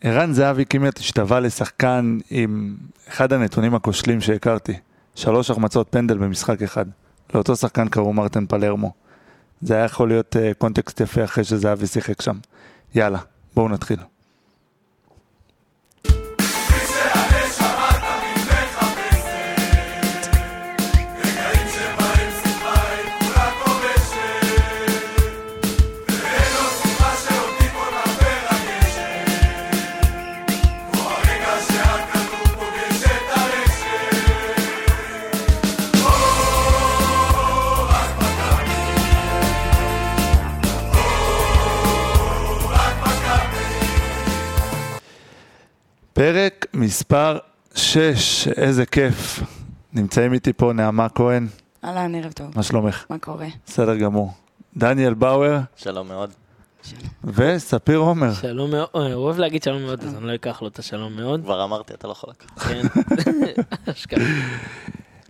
ערן זהבי כמעט השתווה לשחקן עם אחד הנתונים הכושלים שהכרתי. שלוש החמצות פנדל במשחק אחד. לאותו שחקן קראו מרטן פלרמו. זה היה יכול להיות uh, קונטקסט יפה אחרי שזהבי שיחק שם. יאללה, בואו נתחיל. פרק מספר 6, איזה כיף. נמצאים איתי פה נעמה כהן, אהלן, ערב טוב. מה שלומך? מה קורה? בסדר גמור. דניאל באואר שלום מאוד. וספיר עומר. שלום מאוד, הוא אוהב להגיד שלום מאוד, אז אני לא אקח לו את השלום מאוד. כבר אמרתי, אתה לא יכול לקחת. כן. אשכרה.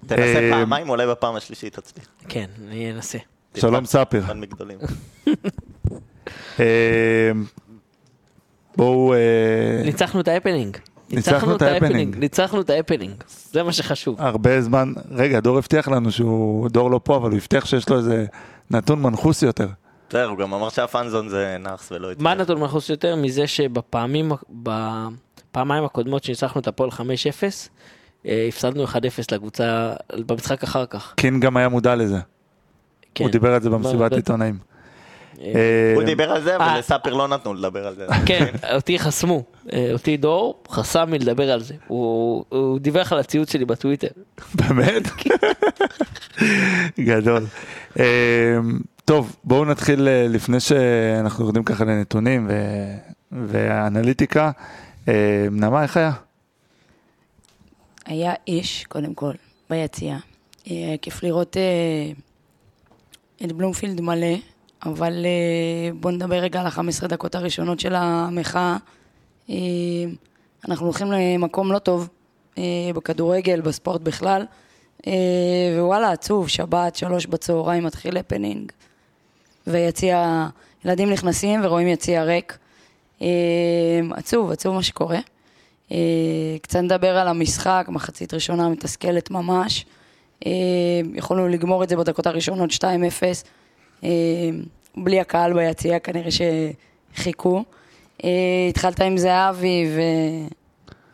תנסה אה, פעמיים, אולי בפעם השלישית תצליח. כן, אני אנסה. שלום ספיר. בואו... אה, ניצחנו את ההפנינג. ניצחנו את ההפנינג. ניצחנו את ההפנינג. זה מה שחשוב. הרבה זמן, רגע, דור הבטיח לנו שהוא, דור לא פה, אבל הוא הבטיח שיש לו איזה נתון מנחוס יותר. בסדר, הוא גם אמר שה fan zone זה נאחס ולא מה הצליח. נתון מנחוס יותר מזה שבפעמים, בפעמיים הקודמות שניצחנו את הפועל 5-0, אה, הפסדנו 1-0 לקבוצה במשחק אחר כך. קין גם היה מודע לזה. כן. הוא דיבר על זה במסיבת ב- עיתונאים. אה, אה, הוא דיבר על זה, אה. אבל לספיר לא נתנו לדבר על זה. כן, אותי חסמו, אה, אותי דור חסם מלדבר על זה. הוא דיווח על הציוץ שלי בטוויטר. באמת? גדול. אה, טוב, בואו נתחיל אה, לפני שאנחנו יורדים ככה לנתונים ו- ואנליטיקה. אה, נעמה, איך היה? היה איש, קודם כל, ביציע. אה, כיף לראות אה, את בלומפילד מלא, אבל אה, בואו נדבר רגע על ה-15 דקות הראשונות של המחאה. אה, אנחנו הולכים למקום לא טוב אה, בכדורגל, בספורט בכלל, ווואלה, עצוב, שבת, שלוש בצהריים, מתחיל הפנינג, ויציע, ילדים נכנסים ורואים יציע ריק. עצוב, עצוב מה שקורה. קצת נדבר על המשחק, מחצית ראשונה מתסכלת ממש. יכולנו לגמור את זה בדקות הראשונות 2-0, אה, בלי הקהל ביציע, כנראה שחיכו. אה, התחלת עם זהבי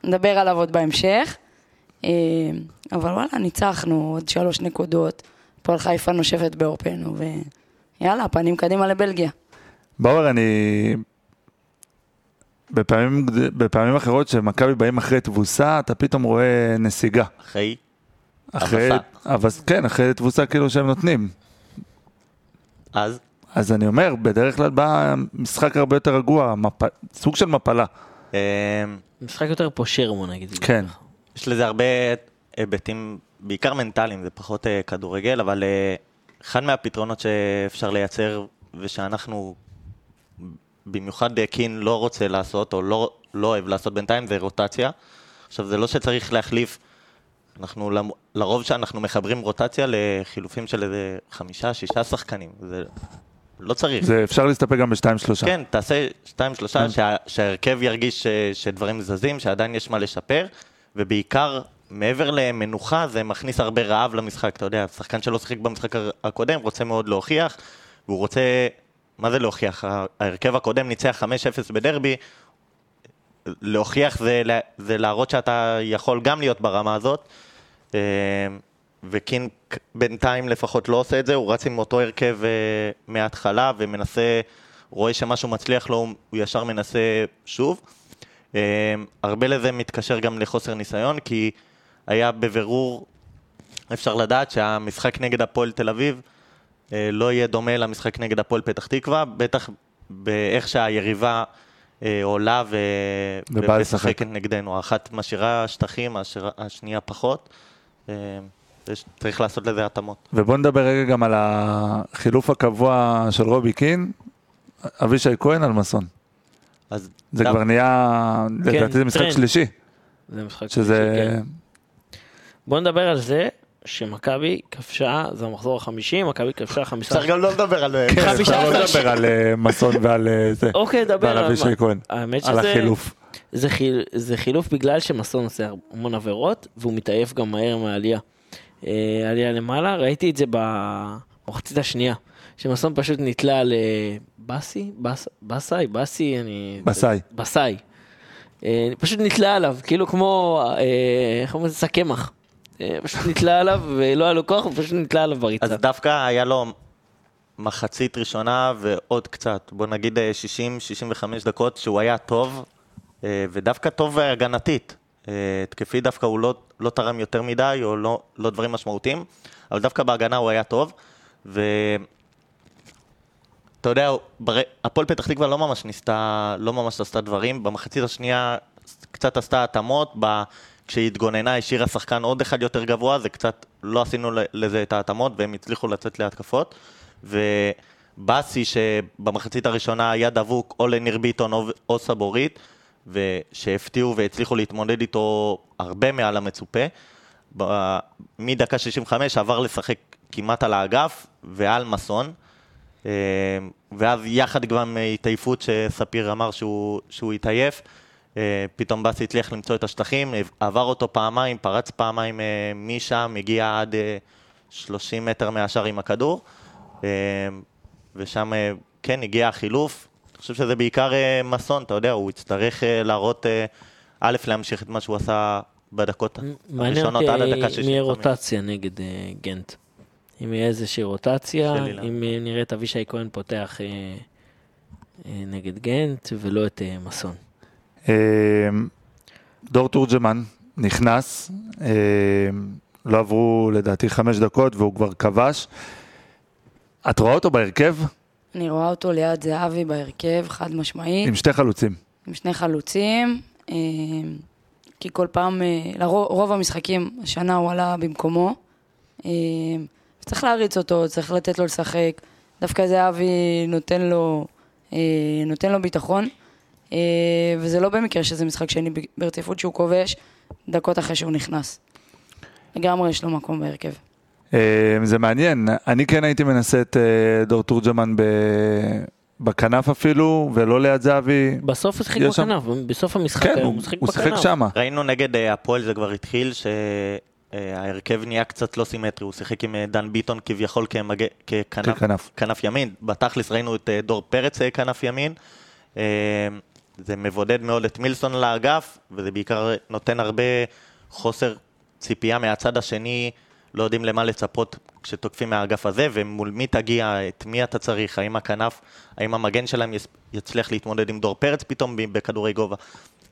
ונדבר עליו עוד בהמשך. אה, אבל וואלה, ניצחנו עוד שלוש נקודות. הפועל חיפה נושפת בעורפנו, ויאללה, פנים קדימה לבלגיה. באואר, אני... בפעמים, בפעמים אחרות שמכבי באים אחרי תבוסה, אתה פתאום רואה נסיגה. אחרי, אחרי. אבל כן, אחרי תבוסה כאילו שהם נותנים. אז, אז אני אומר, בדרך כלל בא משחק הרבה יותר רגוע, מפ... סוג של מפלה. אמ, משחק יותר פושר בוא נגיד. כן. יש לזה הרבה היבטים, בעיקר מנטליים, זה פחות אה, כדורגל, אבל אה, אחד מהפתרונות שאפשר לייצר, ושאנחנו, במיוחד אה, קין לא רוצה לעשות, או לא, לא אוהב לעשות בינתיים, זה רוטציה. עכשיו, זה לא שצריך להחליף, אנחנו, לרוב שאנחנו מחברים רוטציה לחילופים של איזה חמישה, שישה שחקנים, זה לא צריך. זה אפשר להסתפק גם בשתיים שלושה. כן, תעשה שתיים שלושה, כן. שה, שההרכב ירגיש ש, שדברים זזים, שעדיין יש מה לשפר, ובעיקר, מעבר למנוחה, זה מכניס הרבה רעב למשחק, אתה יודע, שחקן שלא שיחק במשחק הקודם רוצה מאוד להוכיח, והוא רוצה, מה זה להוכיח? ההרכב הקודם ניצח 5-0 בדרבי, להוכיח זה, זה להראות שאתה יכול גם להיות ברמה הזאת, אה, וקין בינתיים לפחות לא עושה את זה, הוא רץ עם אותו הרכב אה, מההתחלה ומנסה, רואה שמשהו מצליח לו, הוא ישר מנסה שוב. אה, הרבה לזה מתקשר גם לחוסר ניסיון, כי היה בבירור, אפשר לדעת שהמשחק נגד הפועל תל אביב לא יהיה דומה למשחק נגד הפועל פתח תקווה, בטח באיך שהיריבה עולה ו... ומשחקת נגדנו. האחת משאירה שטחים, השיר- השנייה פחות. אה, יש- צריך לעשות לזה התאמות. ובוא נדבר רגע גם על החילוף הקבוע של רובי קין, אבישי כהן על מסון. אז זה כבר נהיה, לדעתי זה משחק. שלישי, זה משחק שזה... שלישי, כן. בוא נדבר על זה שמכבי כבשה, זה המחזור החמישי, מכבי כבשה חמישה... צריך גם לא לדבר על... כן, חמישה לא לדבר על אה, מסון ועל אה, זה, אוקיי, דבר ועל על אבישי מה- כהן, האמת על שזה... החילוף. זה, חיל, זה חילוף בגלל שמסון עושה המון עבירות, והוא מתעייף גם מהר מהעלייה. אה, עלייה למעלה, ראיתי את זה במחצית השנייה, שמסון פשוט נתלה לבאסי, בס, בסאי, באסי, אני... בסאי. בסאי. אה, פשוט נתלה עליו, כאילו כמו, אה, איך אומרים לזה? שק קמח. אה, פשוט נתלה עליו, ולא היה לו כוח, הוא פשוט נתלה עליו בריצה. אז דווקא היה לו מחצית ראשונה ועוד קצת, בוא נגיד אה, 60-65 דקות שהוא היה טוב, אה, ודווקא טוב הגנתית. אה, התקפי דווקא הוא לא, לא תרם יותר מדי, או לא, לא דברים משמעותיים, אבל דווקא בהגנה הוא היה טוב, ו... אתה יודע, בר... הפועל פתח תקווה לא ממש ניסתה, לא ממש עשתה דברים, במחצית השנייה קצת עשתה התאמות. כשהיא התגוננה השאירה שחקן עוד אחד יותר גבוה, זה קצת, לא עשינו לזה את ההתאמות והם הצליחו לצאת להתקפות. ובאסי שבמחצית הראשונה היה דבוק או לניר ביטון או, או סבורית, ושהפתיעו והצליחו להתמודד איתו הרבה מעל המצופה. ב- מדקה 65 עבר לשחק כמעט על האגף ועל מסון. אה, ואז יחד גם עם התעייפות שספיר אמר שהוא, התעייף, פתאום באסי הצליח למצוא את השטחים, עבר אותו פעמיים, פרץ פעמיים אה, משם, הגיע עד אה, 30 מטר מהשאר עם הכדור, אה, ושם אה, כן הגיע החילוף. אני חושב שזה בעיקר אה, מסון, אתה יודע, הוא יצטרך אה, להראות, אה, א', להמשיך את מה שהוא עשה בדקות מעניין הראשונות אותי עד הדקה אם יהיה 65. רוטציה נגד אה, גנט. אם יהיה איזושהי רוטציה. אם אה, נראה את אבישי כהן פותח אה, אה, נגד גנט ולא את אה, מסון. אה, דור תורג'מן נכנס, אה, לא עברו לדעתי חמש דקות והוא כבר כבש. את רואה אותו בהרכב אני רואה אותו ליד זהבי בהרכב, חד משמעית, עם שתי חלוצים. עם שני חלוצים, אה, כי כל פעם, אה, לרוב רוב המשחקים השנה הוא עלה במקומו. צריך להריץ אותו, צריך לתת לו לשחק. דווקא זהבי נותן לו, אה, נותן לו ביטחון. אה, וזה לא במקרה שזה משחק שני ברציפות שהוא כובש, דקות אחרי שהוא נכנס. לגמרי יש לו מקום בהרכב. אה, זה מעניין, אני כן הייתי מנסה את אה, דור תורג'מן ב... בכנף אפילו, ולא ליד זהבי. בסוף הוא שיחק בכנף, בסוף המשחק כן, היום הוא, שיחק הוא שיחק בכנף. שמה. ראינו נגד הפועל זה כבר התחיל, שההרכב נהיה קצת לא סימטרי, הוא שיחק עם דן ביטון כביכול כמג... ככנף, ככנף. כנף ימין, בתכלס ראינו את דור פרץ כנף ימין, זה מבודד מאוד את מילסון לאגף, וזה בעיקר נותן הרבה חוסר ציפייה מהצד השני, לא יודעים למה לצפות כשתוקפים מהאגף הזה, ומול מי תגיע, את מי אתה צריך, האם הכנף, האם המגן שלהם יצליח להתמודד עם דור פרץ פתאום בכדורי גובה.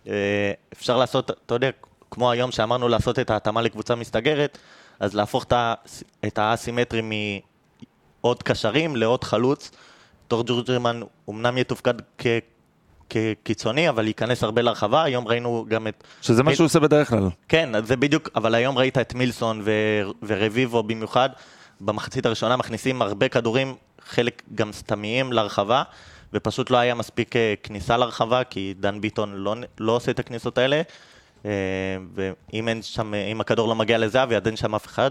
אה, אפשר לעשות, אתה יודע, כמו היום שאמרנו לעשות את ההתאמה לקבוצה מסתגרת, אז להפוך את האסימטרי מעוד קשרים לעוד חלוץ. דור ג'ורג'רמן אמנם יתופקד כקיצוני, אבל ייכנס הרבה לרחבה. היום ראינו גם את... שזה מה שהוא עושה בדרך כלל. כן, זה בדיוק, אבל היום ראית את מילסון ו- ורביבו במיוחד, במחצית הראשונה מכניסים הרבה כדורים, חלק גם סתמיים לרחבה, ופשוט לא היה מספיק אה, כניסה לרחבה, כי דן ביטון לא, לא עושה את הכניסות האלה, אה, ואם אין שם, אה, אם הכדור לא מגיע לזהבי, אז אין שם אף אחד,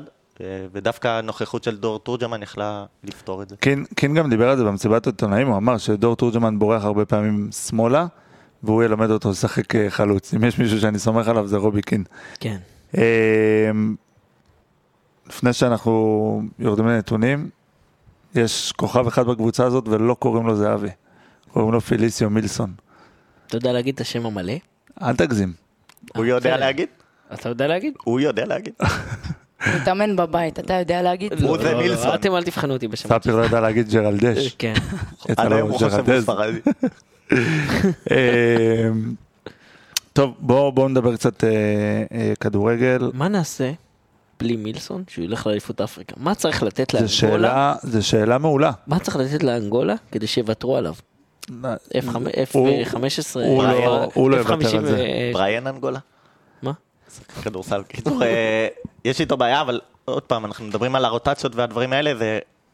ודווקא הנוכחות של דור תורג'מן יכלה לפתור את זה. קין, קין גם דיבר על זה במסיבת העיתונאים, הוא אמר שדור תורג'מן בורח הרבה פעמים שמאלה, והוא ילמד אותו לשחק אה, חלוץ. אם יש מישהו שאני סומך עליו זה רובי קין. כן. אה, לפני שאנחנו יורדים לנתונים, יש כוכב אחד בקבוצה הזאת ולא קוראים לו זהבי. קוראים לו פיליסיו מילסון. אתה יודע להגיד את השם המלא? אל תגזים. הוא יודע בסדר. להגיד? אתה יודע להגיד? הוא יודע להגיד. מתאמן בבית, אתה יודע להגיד? הוא זה לא, לא, מילסון. אתם אל תבחנו אותי בשמות. ספיר לא יודע להגיד ג'רלדש. כן. עד היום הוא חושב. בספרדי. אה, טוב, בואו בוא נדבר קצת אה, אה, כדורגל. מה נעשה בלי מילסון שהוא ילך לאליפות אפריקה? מה צריך לתת זו לאנגולה? שאלה, זו שאלה מעולה. מה צריך לתת לאנגולה כדי שיוותרו עליו? F15, הוא- הוא לא- הוא לא יוותר על זה. בריאן אנגולה? כדורסל. קיצור, אה, יש איתו בעיה, אבל עוד פעם, אנחנו מדברים על הרוטציות והדברים האלה,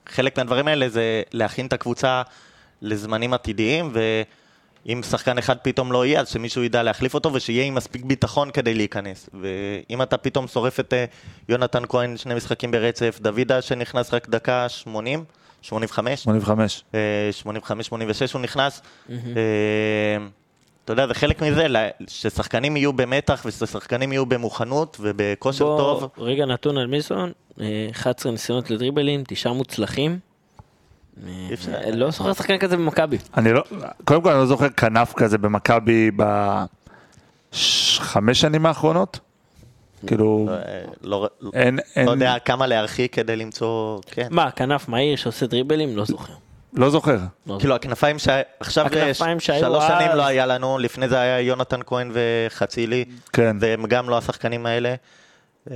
וחלק מהדברים האלה זה להכין את הקבוצה לזמנים עתידיים, ואם שחקן אחד פתאום לא יהיה, אז שמישהו ידע להחליף אותו, ושיהיה עם מספיק ביטחון כדי להיכנס. ואם אתה פתאום שורף את אה, יונתן כהן שני משחקים ברצף, דוידה שנכנס רק דקה 80, 85, 85. אה, 85-86 הוא נכנס. אה, אתה יודע, זה חלק מזה, ששחקנים יהיו במתח וששחקנים יהיו במוכנות ובכושר בוא, טוב. רגע נתון על מילסון, אה, 11 ניסיונות לדריבלים, תשעה מוצלחים. אה, אפשר- לא זוכר שחקן כזה במכבי. אני לא, קודם כל אני לא זוכר כנף כזה במכבי בחמש שנים האחרונות. כאילו, אה, לא אין, לא יודע כמה להרחיק כדי למצוא, כן. מה, כנף מהיר שעושה דריבלים? לא זוכר. לא זוכר. לא כאילו הכנפיים שעכשיו שלוש אז- שנים לא היה לנו, לפני זה היה יונתן כהן וחצילי, כן. והם גם לא השחקנים האלה. אה,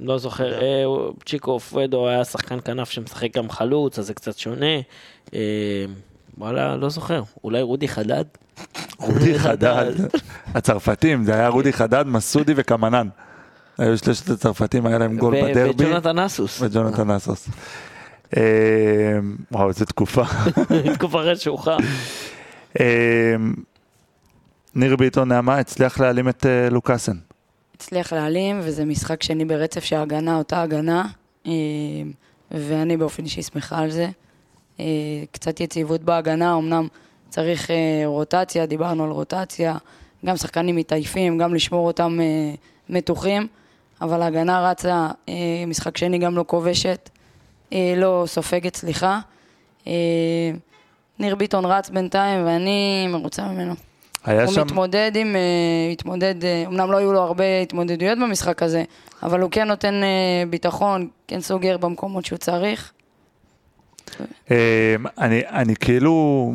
לא זוכר, אה, הוא- צ'יקו פרדו היה שחקן כנף שמשחק גם חלוץ, אז זה קצת שונה. אה, וואלה, לא זוכר. אולי רודי חדד? רודי חדד. הצרפתים, זה היה רודי חדד, מסודי וקמנן. היו שלושת הצרפתים, היה להם גול בדרבי. וג'ונתן אסוס. וג'ונתן אסוס. אה, וואו, איזה תקופה. תקופה רשוחה. אה, ניר ביטון נעמה הצליח להעלים את אה, לוקאסן. הצליח להעלים, וזה משחק שני ברצף שההגנה אותה הגנה, אה, ואני באופן אישי שמחה על זה. קצת יציבות בהגנה, אמנם צריך אה, רוטציה, דיברנו על רוטציה, גם שחקנים מתעייפים, גם לשמור אותם אה, מתוחים, אבל ההגנה רצה, משחק שני גם לא כובשת, לא סופגת, סליחה. אה, ניר ביטון רץ בינתיים, ואני מרוצה ממנו. היה הוא שם, מתמודד עם, uh, התמודד, uh, אמנם לא היו לו הרבה התמודדויות במשחק הזה, אבל הוא כן נותן uh, ביטחון, כן סוגר במקומות שהוא צריך. אה, אני אני כאילו,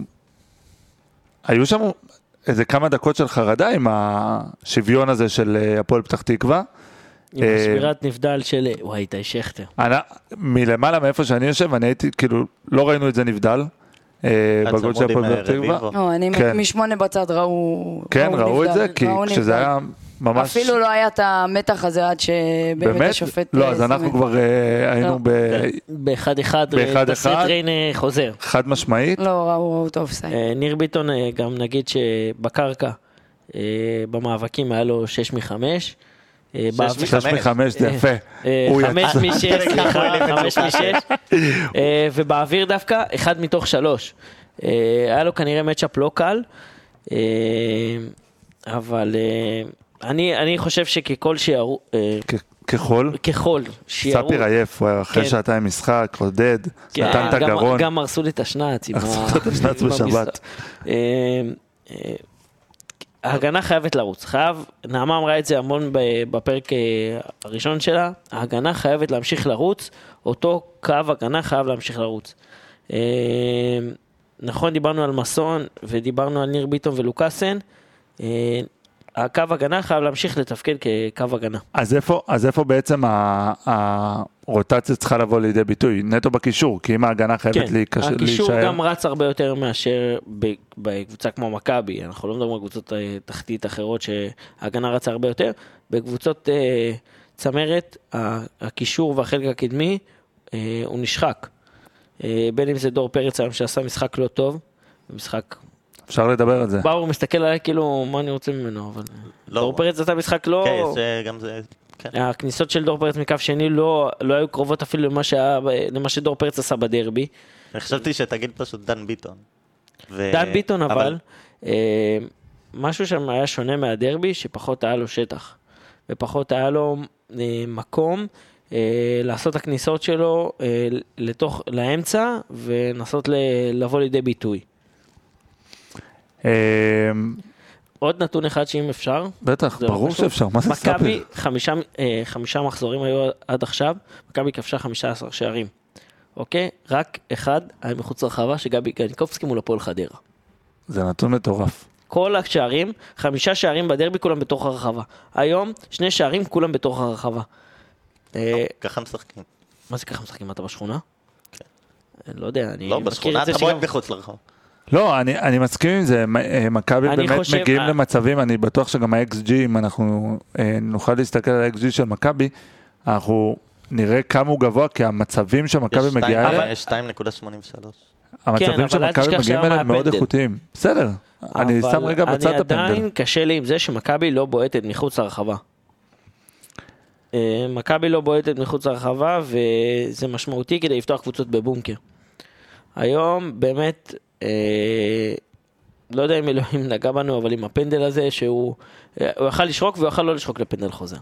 היו שם איזה כמה דקות של חרדה עם השוויון הזה של אה, הפועל פתח תקווה. עם אה, השבירת נבדל של... וואי, איתי שכטר. מלמעלה מאיפה שאני יושב, אני הייתי, כאילו, לא ראינו את זה נבדל. אה, בגול של הפועל אה, פתח תקווה. לא, אני כן. משמונה בצד ראו... כן, ראו את זה, כי כשזה. היה ממש... אפילו לא היה את המתח הזה עד שבאמת באמת? השופט... לא, אה, אז אנחנו. כבר אה, היינו לא. ב- באחד אחד, אחד. ריינה חוזר. חד משמעית. לא, ראו, ראו את האופסייד. אה, ניר ביטון, אה, גם נגיד שבקרקע, אה, במאבקים היה לו 6 מ-5. שש שש חמש. מחמש זה אה, יפה. חמש. משש, חמש משש. אה, ובאוויר דווקא, אחד מתוך שלוש. אה, היה לו כנראה מצ'אפ לא קל, אה, אבל אה, אני חושב שככל שירו, אה, ככל. ככל שירו, ספיר עייף, הוא היה אחרי כן. שעתיים משחק, עודד, כן, נתן את הגרון. גם הרסו לי את השנץ. הרסו את השנץ בשבת. ההגנה חייבת לרוץ, חייב, נעמה אמרה את זה המון בפרק אה, הראשון שלה, ההגנה חייבת להמשיך לרוץ, אותו קו הגנה חייב להמשיך לרוץ. אה, נכון, דיברנו על מסון ודיברנו על ניר ביטון ולוקאסן, אה, הקו הגנה חייב להמשיך לתפקד כקו הגנה. אז איפה, אז איפה בעצם ה- הרוטציה צריכה לבוא לידי ביטוי? נטו בקישור, כי אם ההגנה חייבת כן, להיקש- הקישור להישאר. גם רץ הרבה יותר מאשר בקבוצה כמו מכבי, אנחנו לא מדברים על קבוצות אה, תחתית אחרות שההגנה רצה הרבה יותר, בקבוצות אה, צמרת הקישור והחלק הקדמי אה, הוא נשחק. אה, בין אם זה דור פרץ היום שעשה משחק לא טוב, משחק, אפשר לדבר על זה. באור מסתכל עליי כאילו מה אני רוצה ממנו, אבל לא. דור פרץ עשה משחק לא... כן, זה גם זה, כן. הכניסות של דור פרץ מקו שני לא, לא היו קרובות אפילו למה, שהיה, למה שדור פרץ עשה בדרבי. אני חשבתי שתגיד פשוט דן ביטון. ו- דן ביטון אבל, אה, משהו שם היה שונה מהדרבי, שפחות היה לו שטח. ופחות היה לו אה, מקום אה, לעשות את הכניסות שלו אה, לתוך, לאמצע, ולנסות ל, לבוא לידי ביטוי. עוד נתון אחד שאם אפשר, בטח, לא ברור. שאפשר, מה זה מכבי, סאפר? חמישה, אה, חמישה מחזורים היו עד עכשיו, מכבי כבשה 15 שערים. אוקיי? רק אחד היה מחוץ לרחבה, שגבי גניקובסקי מול הפועל חדרה. זה נתון מטורף. כל השערים, חמישה שערים בדרבי, כולם בתוך הרחבה. היום, שני שערים, כולם בתוך הרחבה. אה, ככה משחקים. מה זה ככה משחקים? אתה בשכונה? אני לא יודע, אני לא, מכיר בשכונה את זה אתה שגם... בועט מחוץ לרחוב. לא, אני, אני מסכים עם זה, אה, מכבי באמת חושב- מגיעים אה, למצבים, אני בטוח שגם ה-XG, אם אנחנו אה, נוכל להסתכל על ה-XG של מכבי, אנחנו נראה כמה הוא גבוה, כי המצבים שמכבי מגיעה אליהם, יש 2.83. המצבים כן, שמכבי מגיעים אליהם מאוד. איכותיים. בסדר, אני שם רגע בצד את אני עדיין הפנדל. קשה לי עם זה שמכבי לא בועטת מחוץ לרחבה. אה, מכבי לא בועטת מחוץ לרחבה וזה משמעותי כדי לפתוח קבוצות בבונקר. היום באמת לא יודע אם אלוהים נגע בנו, אבל עם הפנדל הזה, שהוא אה, הוא יכל לשרוק והוא יכל לא לשרוק לפנדל חוזר.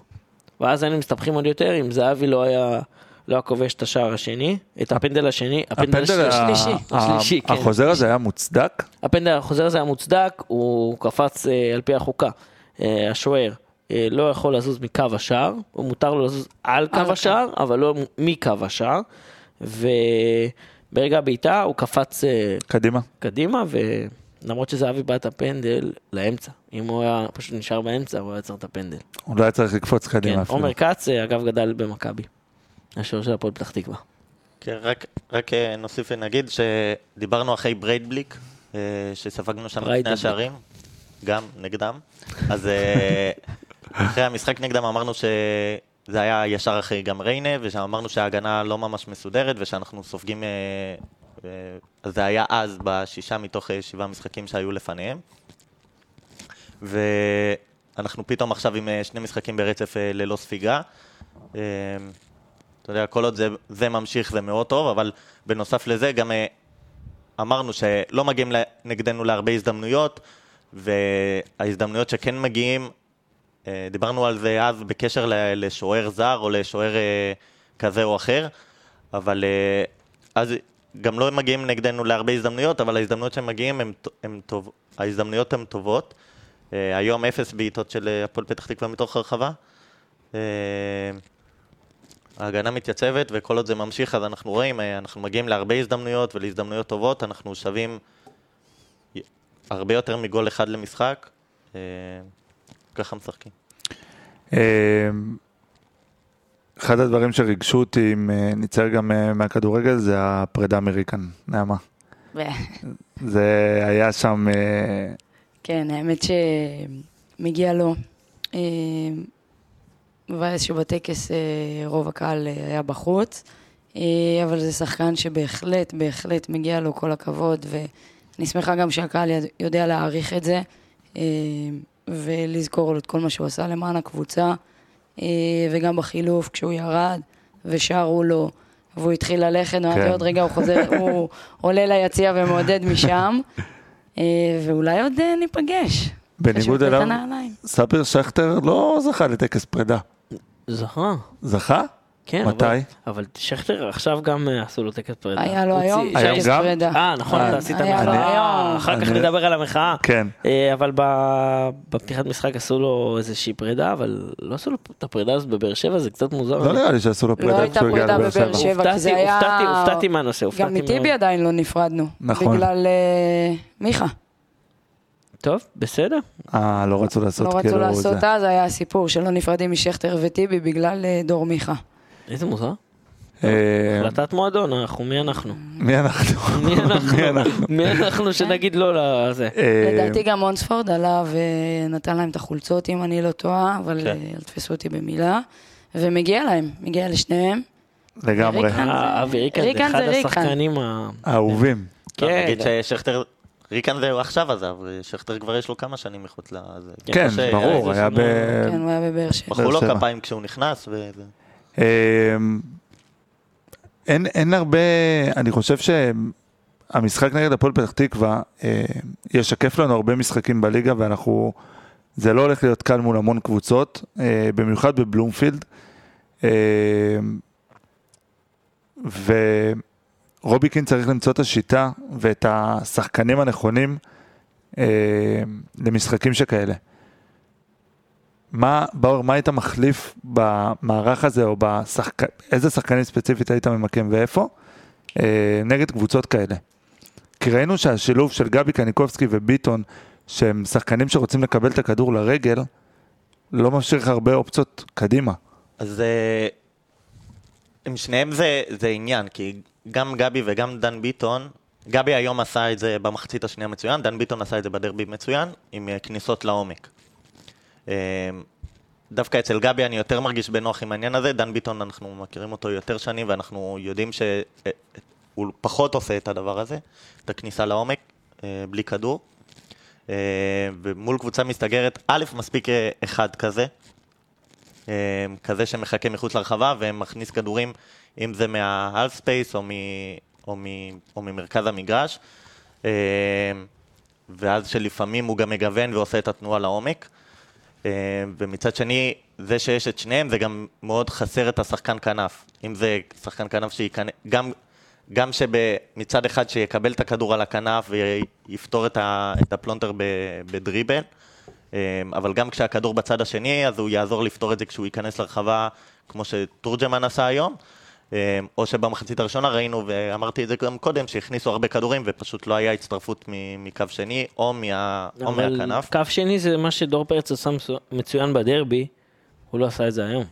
ואז היינו מסתבכים עוד יותר אם זהבי לא היה, לא היה כובש את השער השני, את הפנדל השני, הפנדל הפנדל השלישי. השלישי, ה- כן. החוזר הזה היה מוצדק? הפנדל החוזר הזה היה מוצדק, הוא קפץ אה, על פי החוקה. אה, השוער אה, לא יכול לזוז מקו השער, הוא מותר לו לזוז על קו. השער, אבל לא מקו השער. וברגע הבעיטה הוא קפץ אה, קדימה. קדימה, ולמרות שזהבי בעט הפנדל לאמצע. אם הוא היה פשוט נשאר באמצע, הוא היה צריך את הפנדל. הוא לא היה צריך לקפוץ כן, קדימה אפילו. עומר כץ, אה, אגב, גדל במכבי. השוער של הפועל פתח תקווה. כן, רק, רק אה, נוסיף ונגיד שדיברנו אחרי בריידבליק, שספגנו שם לפני. השערים, גם נגדם. אז אחרי המשחק נגדם אמרנו שזה היה ישר אחרי גם ריינה, ושאמרנו שההגנה לא ממש מסודרת, ושאנחנו סופגים... אה, אה, זה היה אז בשישה מתוך אה, שבעה משחקים שהיו לפניהם. ואנחנו פתאום עכשיו עם שני משחקים ברצף ללא ספיגה. אתה יודע, כל עוד זה, זה ממשיך זה מאוד טוב, אבל בנוסף לזה גם אמרנו שלא מגיעים נגדנו להרבה הזדמנויות, וההזדמנויות שכן מגיעים, דיברנו על זה אז בקשר לשוער זר או לשוער אה, כזה או אחר, אבל אה, אז גם לא מגיעים נגדנו להרבה הזדמנויות, אבל ההזדמנויות שהם מגיעים, הם, הם טוב, ההזדמנויות הן טובות. אה, היום אפס בעיטות של הפועל פתח תקווה מתוך הרחבה. ההגנה מתייצבת, וכל עוד זה ממשיך, אז אנחנו רואים, אנחנו מגיעים להרבה הזדמנויות ולהזדמנויות טובות, אנחנו שווים הרבה יותר מגול אחד למשחק, ככה משחקים. אה, אחד הדברים שריגשו אותי, אם אה, נצייר גם אה, מהכדורגל, זה הפרידה מריקן, נעמה. זה היה שם, אה, כן, האמת שמגיע לו. מבאס שבטקס רוב הקהל היה בחוץ, אבל זה שחקן שבהחלט, בהחלט מגיע לו כל הכבוד, ואני שמחה גם שהקהל יודע להעריך את זה, ולזכור לו את כל מה שהוא עשה למען הקבוצה, אה, וגם בחילוף, כשהוא ירד, ושרו לו, והוא התחיל ללכת, אמרתי, כן. עוד רגע הוא חוזר, הוא עולה ליציע ומעודד משם, אה, ואולי עוד אה, ניפגש. בניגוד אליו. ספיר שכטר לא זכה לטקס פרידה. זכה. זכה? כן, מתי? אבל, אבל שכטר עכשיו גם אה, עשו לו טקס פרידה. היה לו היום טקס גם? פרידה. אה, נכון, אה, אתה עשית היה לו מחאה, היום. אחר כך אני- נדבר על המחאה. כן. אה, אבל ב- בפתיחת משחק עשו לו איזושהי פרידה, אבל לא עשו לו את הפרידה הזאת בבאר שבע, זה קצת מוזר. לא נראה לי שעשו לו לא פרידה הייתה כשהוא הגיע פרידה לבאר בבאר שבע. כי הופתעתי- זה היה... הופתעתי- הופתעתי מהנושא, הופתעתי גם מטיבי. עדיין לא נפרדנו. נכון. בגלל מיכה. טוב, בסדר. אה, לא רצו לעשות לא כאילו רצו לעשות זה. אז, היה הסיפור שלא נפרדים משכטר וטיבי בגלל דור מיכה. איזה מוזר. אה, החלטת מועדון, אנחנו, מי אנחנו? מי אנחנו? מי אנחנו? מי אנחנו? שנגיד לא לזה? אה, לדעתי גם אונספורד עלה ונתן להם את החולצות, אם אני לא טועה, אבל כן. אה, אל תתפסו אותי במילה. ומגיע להם, מגיע לשניהם. לגמרי. ריקן. אה, אבי ריקן ריקן זה אחד זה ריקן. השחקנים ה... אהובים. כן, נגיד ששכטר, ריקן זה עכשיו עזב, שכטר כבר יש לו כמה שנים מחוץ לזה. כן, ברור, היה ב... כן, הוא היה בבאר שבע. מחאו לו. כפיים כשהוא נכנס, וזה. אין, אין הרבה, אני חושב שהמשחק נגד הפועל פתח תקווה אה, ישקף לנו הרבה משחקים בליגה ואנחנו, זה לא הולך להיות קל מול המון קבוצות, אה, במיוחד בבלומפילד. אה, ורוביקין צריך למצוא את השיטה ואת השחקנים הנכונים אה, למשחקים שכאלה. מה, באור, מה היית מחליף במערך הזה, או בשחק... איזה שחקנים ספציפית היית ממקם ואיפה, אה, נגד קבוצות כאלה? כי ראינו שהשילוב של גבי קניקובסקי וביטון, שהם שחקנים שרוצים לקבל את הכדור לרגל, לא משאיר לך הרבה אופציות קדימה. אז אה, עם שניהם זה, זה עניין, כי גם גבי וגם דן ביטון, גבי היום עשה את זה במחצית השנייה מצוין, דן ביטון עשה את זה בדרבי מצוין, עם אה, כניסות לעומק. אה, דווקא אצל גבי אני יותר מרגיש בנוח עם העניין הזה, דן ביטון אנחנו מכירים אותו יותר שנים ואנחנו יודעים שהוא פחות עושה את הדבר הזה, את הכניסה לעומק, אה, בלי כדור. אה, ומול קבוצה מסתגרת, א', מספיק אה, אחד כזה, אה, כזה שמחכה מחוץ לרחבה ומכניס כדורים, אם זה מה half space או, מ, או, מ, או ממרכז המגרש. אה, ואז שלפעמים הוא גם מגוון ועושה את התנועה לעומק. אה, ומצד שני, זה שיש את שניהם, זה גם מאוד חסר את השחקן כנף. אם זה שחקן כנף שייכנס, גם, גם שמצד אחד שיקבל את הכדור על הכנף ויפתור את, ה, את הפלונטר בדריבל, אה, אבל גם כשהכדור בצד השני, אז הוא יעזור לפתור את זה כשהוא ייכנס לרחבה, כמו שתורג'מן עשה היום. אה, או שבמחצית הראשונה ראינו, ואמרתי את זה גם קודם, שהכניסו הרבה כדורים ופשוט לא היה הצטרפות מקו שני או, מה, או מהכנף. קו שני זה מה שדור פרץ עשה מצוין בדרבי, הוא לא עשה את זה היום.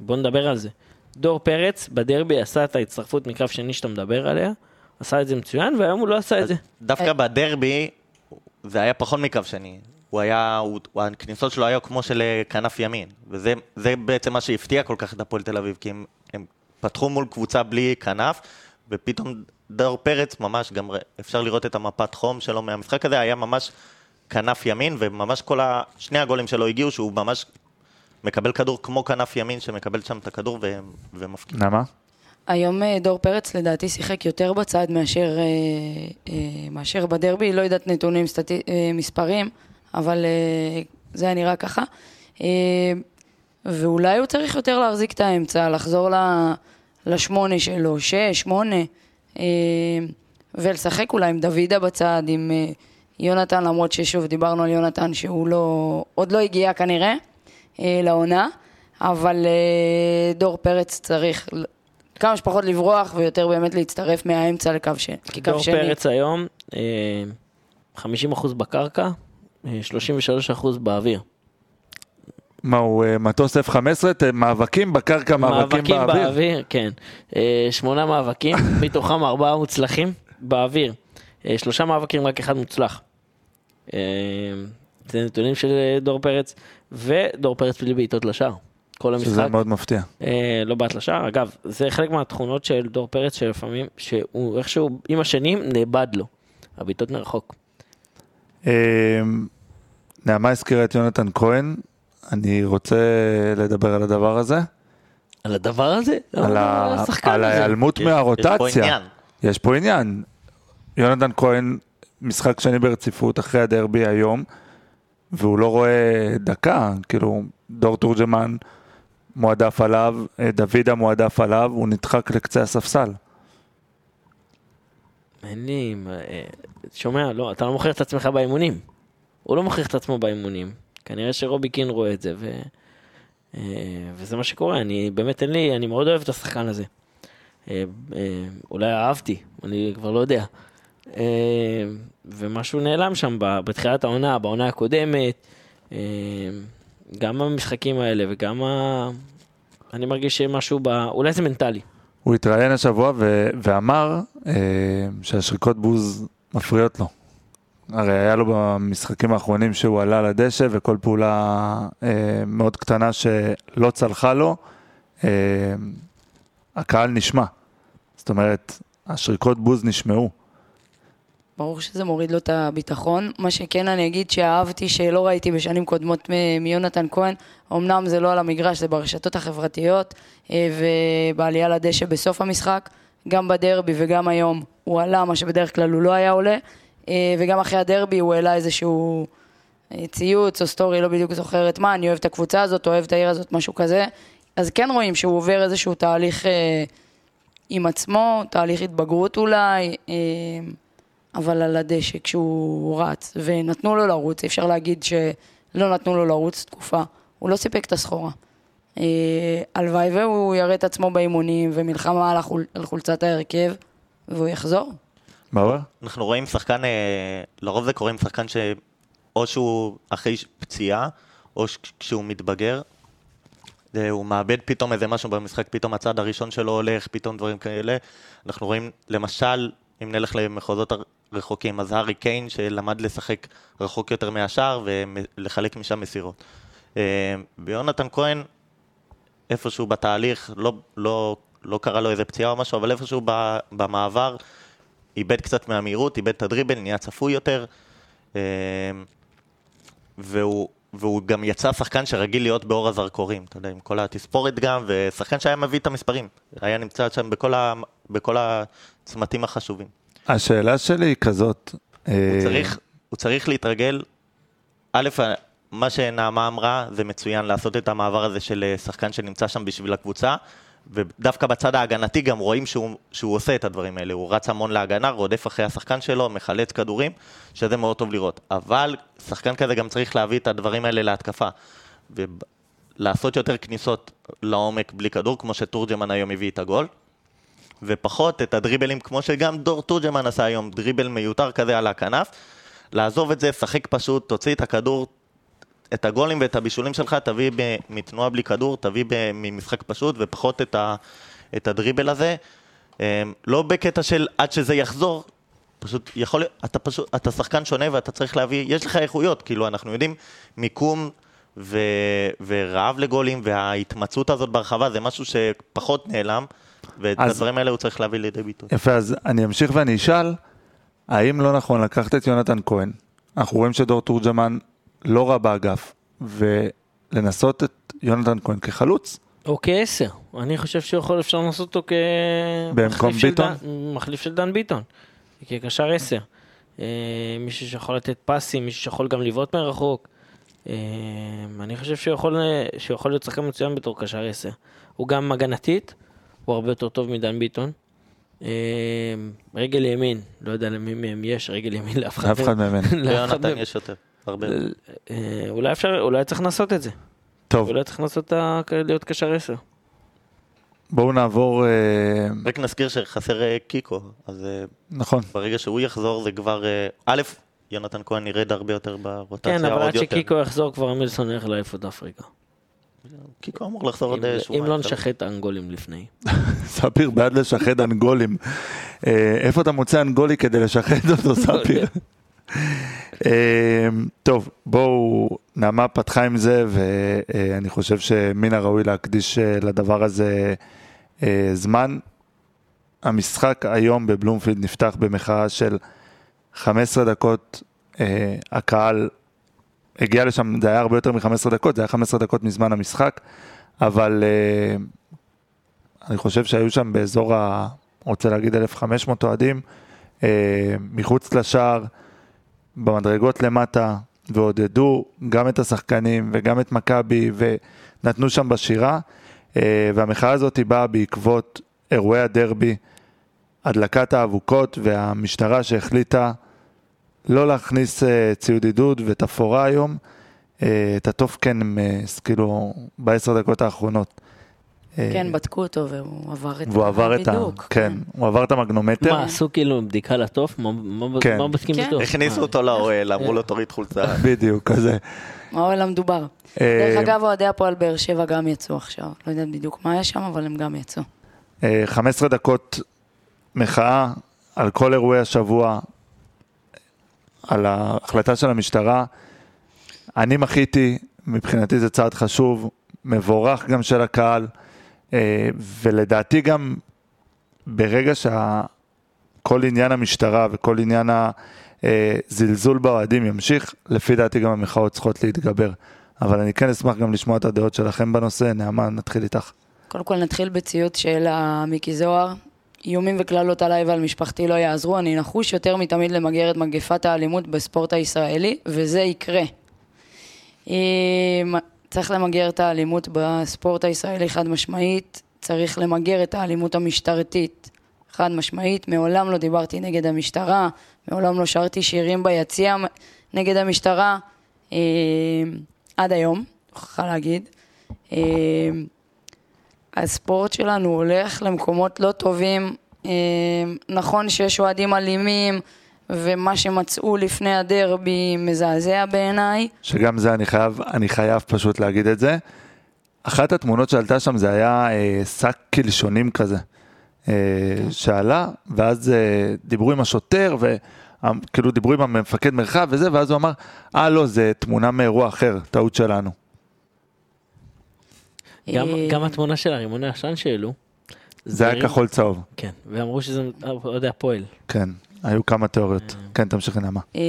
בוא נדבר על זה. דור פרץ בדרבי עשה את ההצטרפות מקו שני שאתה מדבר עליה, עשה את זה מצוין, והיום הוא לא עשה את זה. דווקא בדרבי זה היה פחות מקו שני. הוא היה, הוא, הכניסות שלו היו כמו של אה, כנף ימין, וזה בעצם מה שהפתיע כל כך את הפועל תל אביב, כי הם, הם פתחו מול קבוצה בלי כנף, ופתאום דור פרץ ממש, גם אפשר לראות את המפת חום שלו מהמשחק הזה, היה ממש כנף ימין, וממש כל ה... שני הגולים שלו הגיעו, שהוא ממש מקבל כדור כמו כנף ימין, שמקבל שם את הכדור ו... ומפקיד. למה? היום אה, דור פרץ לדעתי שיחק יותר בצד מאשר, אה, אה, מאשר בדרבי, לא יודעת נתונים, סטטי, מספרים, אבל זה היה נראה ככה. ואולי הוא צריך יותר להחזיק את האמצע, לחזור לשמונה שלו, שש, שמונה, ולשחק אולי עם דוידה בצד, עם יונתן, למרות ששוב דיברנו על יונתן שהוא לא, עוד לא הגיע כנראה לעונה, אבל דור פרץ צריך כמה שפחות לברוח ויותר באמת להצטרף מהאמצע לקו ש... כקו שני. דור פרץ היום, 50% אה, בקרקע, 33% אה, באוויר. מה הוא אה, מטוס F-15? מאבקים בקרקע, מאבקים, מאבקים באוויר? באוויר, כן. שמונה מאבקים, מתוכם ארבעה מוצלחים באוויר. שלושה מאבקים, רק אחד מוצלח. זה נתונים של דור פרץ, ודור פרץ בלי בעיטות לשער. כל המשחק. שזה מאוד מפתיע. אה, לא בעט לשער, אגב, זה חלק מהתכונות של דור פרץ, שלפעמים, שהוא איכשהו עם השנים נאבד לו, הבעיטות מרחוק. אה, נעמה הזכירה את יונתן כהן, אני רוצה לדבר על הדבר הזה. על הדבר הזה? על, ה... על ההיעלמות מהרוטציה. יש פה עניין. יש פה עניין. יונתן כהן, משחק שני ברציפות אחרי הדרבי היום, והוא לא רואה דקה, כאילו, דור תורג'מן מועדף עליו, אה, דוידה מועדף עליו, הוא נדחק לקצה הספסל. אין לי... אה, שומע, לא, אתה לא מוכר את עצמך באימונים. הוא לא מוכר את עצמו באימונים. כנראה שרובי קין רואה את זה, ו... אה, וזה מה שקורה. אני באמת אין לי, אני מאוד אוהב את השחקן הזה. אולי אהבתי, אני כבר לא יודע. ומשהו נעלם שם בתחילת העונה, בעונה הקודמת. גם המשחקים האלה וגם ה... אני מרגיש שמשהו ב... אולי זה מנטלי. הוא התראיין השבוע ו... ואמר אה, שהשריקות בוז מפריעות לו. הרי היה לו במשחקים האחרונים שהוא עלה לדשא וכל פעולה אה, מאוד קטנה שלא צלחה לו, אה, הקהל נשמע. זאת אומרת, השריקות בוז נשמעו. ברור שזה מוריד לו את הביטחון. מה שכן אני אגיד שאהבתי שלא ראיתי בשנים קודמות מיונתן כהן, אמנם זה לא על המגרש, זה ברשתות החברתיות אה, ובעלייה לדשא בסוף המשחק, גם בדרבי וגם היום הוא עלה, מה שבדרך כלל הוא לא היה עולה, וגם אחרי הדרבי הוא העלה איזשהו אה, ציוץ או סטורי, לא בדיוק זוכרת מה, אני אוהב את הקבוצה הזאת, אוהב את העיר הזאת, משהו כזה. אז כן רואים שהוא עובר איזשהו תהליך עם עצמו, תהליך התבגרות אולי. אבל על הדשא כשהוא רץ, ונתנו לו לרוץ, אפשר להגיד שלא נתנו לו לרוץ תקופה, הוא לא סיפק את הסחורה. אה, הלוואי והוא יראה את עצמו באימונים ומלחמה על, החול, על חולצת ההרכב, והוא יחזור. מה אנחנו רואים שחקן, אה, לרוב זה קורה עם שחקן שאו שהוא אחרי פציעה, או כשהוא מתבגר, הוא מאבד פתאום איזה משהו במשחק, פתאום הצד הראשון שלו הולך, פתאום דברים כאלה. אנחנו רואים, למשל, אם נלך למחוזות רחוקים, אז הארי קיין שלמד לשחק רחוק יותר מהשאר ולחלק משם מסירות. אה, ויונתן כהן, איפשהו בתהליך, לא, לא, לא קרה לו איזה פציעה או משהו, אבל איפשהו במעבר, איבד קצת מהמהירות, איבד את הדריבל, נהיה צפוי יותר, אה, והוא, והוא גם יצא שחקן שרגיל להיות באור הזרקורים, אתה יודע, עם כל התספורת גם, ושחקן שהיה מביא את המספרים, היה נמצא שם בכל, ה, בכל הצמתים החשובים. השאלה שלי היא כזאת. הוא אה, צריך, הוא צריך להתרגל, א', מה שנעמה אמרה, זה מצוין לעשות את המעבר הזה של אה, שחקן שנמצא שם בשביל הקבוצה, ודווקא בצד ההגנתי גם רואים שהוא, שהוא עושה את הדברים האלה, הוא רץ המון להגנה, רודף אחרי השחקן שלו, מחלץ כדורים, שזה מאוד טוב לראות. אבל שחקן כזה גם צריך להביא את הדברים האלה להתקפה. ולעשות יותר כניסות לעומק בלי כדור, כמו שתורג'מן היום הביא את הגול. ופחות את הדריבלים כמו שגם דור תורג'מן עשה היום, דריבל מיותר כזה על הכנף. לעזוב את זה, שחק פשוט, תוציא את הכדור, את הגולים ואת הבישולים שלך, תביא ב- מתנועה בלי כדור, תביא ב- ממשחק פשוט ופחות את, ה- את הדריבל הזה. אמ, לא בקטע של עד שזה יחזור, פשוט יכול להיות, אתה פשוט, אתה שחקן שונה ואתה צריך להביא, יש לך איכויות, כאילו אנחנו יודעים, מיקום ו, ורעב לגולים וההתמצאות הזאת ברחבה זה משהו שפחות נעלם, ואת אז- הדברים האלה הוא צריך להביא לידי ביטוי. יפה, אז אני אמשיך ואני אשאל, האם לא נכון לקחת את יונתן כהן? אנחנו רואים שדור תורג'מן לא רע באגף, ולנסות את יונתן כהן כחלוץ? או כעשר. אני חושב שיכול, אפשר לעשות אותו במקום כמחליף של ביטון? דן- מחליף של דן ביטון. כקשר עשר. אה, מישהו שיכול לתת פסים, מישהו שיכול גם לבעוט מרחוק. אה, אני חושב שהוא יכול, שהוא יכול להיות שחקן מצוין בתור קשר עשר. הוא גם הגנתית, הוא הרבה יותר טוב מדן ביטון. אה, רגל ימין, לא יודע למי מהם יש רגל ימין לאף אחד. לאף אחד מהם אין. לאף אחד ליונתן מהם. יש יותר, הרבה. אה, אולי אפשר, אולי צריך לנסות את זה. טוב, אולי צריך לנסות להיות קשר עשר. בואו נעבור, אה, רק נזכיר שחסר אה, קיקו, אז נכון, ברגע שהוא יחזור זה כבר, א', יונתן כהן ירד הרבה יותר ברוטציה, כן, אבל עד. שקיקו יחזור כבר מילסון ילך לאליפות אפריקה. קיקו אמור לחזור עוד שבועיים. אם לא. נשחט אנגולים לפני. ספיר בעד לשחד אנגולים. איפה אתה מוצא אנגולי כדי לשחד אותו, ספיר? אה, טוב, בואו, נעמה פתחה עם זה, ואני חושב שמן הראוי להקדיש אה, לדבר הזה אה, זמן. המשחק היום בבלומפילד נפתח במחאה של 15 דקות, אה, הקהל הגיע לשם, זה היה הרבה יותר מ-15 דקות, זה היה 15 דקות מזמן המשחק, אבל אה, אני חושב שהיו שם באזור ה... רוצה להגיד 1,500 אוהדים, אה, מחוץ לשער, במדרגות למטה, ועודדו גם את השחקנים וגם את מכבי, ונתנו שם בשירה, אה, והמחאה הזאת באה בעקבות אירועי הדרבי, הדלקת האבוקות והמשטרה שהחליטה לא להכניס אה, ציוד עידוד ותפאורה היום, אה, את הטופקן, כאילו, בעשר דקות האחרונות. אה, כן, בדקו אותו והוא עבר את והוא עבר את ה... הבידוק, כן, הוא עבר את המגנומטר. מה, עשו כאילו בדיקה לתוף? מה- מה כן. מה בודקים כן. בתוף? הכניסו מה? אותו לאוהל, אמרו לו תוריד חולצה. בדיוק, כזה. האוהל המדובר. אה, דרך אגב, אוהדי הפועל באר שבע גם יצאו עכשיו. לא יודעת בדיוק מה היה שם, אבל הם גם יצאו. אה, 15 דקות מחאה על כל אירועי השבוע, על ההחלטה של המשטרה. אני מחיתי, מבחינתי זה צעד חשוב, מבורך גם של הקהל, אה, ולדעתי גם ברגע שכל עניין המשטרה וכל עניין הזלזול באוהדים ימשיך, לפי דעתי גם המחאות צריכות להתגבר. אבל אני כן אשמח גם לשמוע את הדעות שלכם בנושא. נעמה, נתחיל איתך. קודם כל נתחיל בציוץ של מיקי זוהר. איומים וקללות עליי ועל משפחתי לא יעזרו, אני נחוש יותר מתמיד למגר את מגפת האלימות בספורט הישראלי, וזה יקרה. צריך למגר את האלימות בספורט הישראלי חד משמעית, צריך למגר את האלימות המשטרתית חד משמעית. מעולם לא דיברתי נגד המשטרה, מעולם לא שרתי שירים ביציע נגד המשטרה, אה, עד היום, מוכרחה להגיד. אה, הספורט שלנו הולך למקומות לא טובים. אה, נכון שיש אוהדים אלימים, ומה שמצאו לפני הדרבי מזעזע בעיניי. שגם זה אני חייב, אני חייב פשוט להגיד את זה. אחת התמונות שעלתה שם זה היה אה, שק קלשונים כזה, אה, שעלה, ואז אה, דיברו עם השוטר, וכאילו דיברו עם המפקד מרחב וזה, ואז הוא אמר, אה לא, זה תמונה מאירוע אחר, טעות שלנו. גם- אה, גם התמונה של הרימוני עשן שהעלו. זה היה הרים- כחול צהוב, כן, ואמרו שזה אוהדי הפועל. כן, היו כמה תיאוריות. כן, תמשיך נעמה. אה,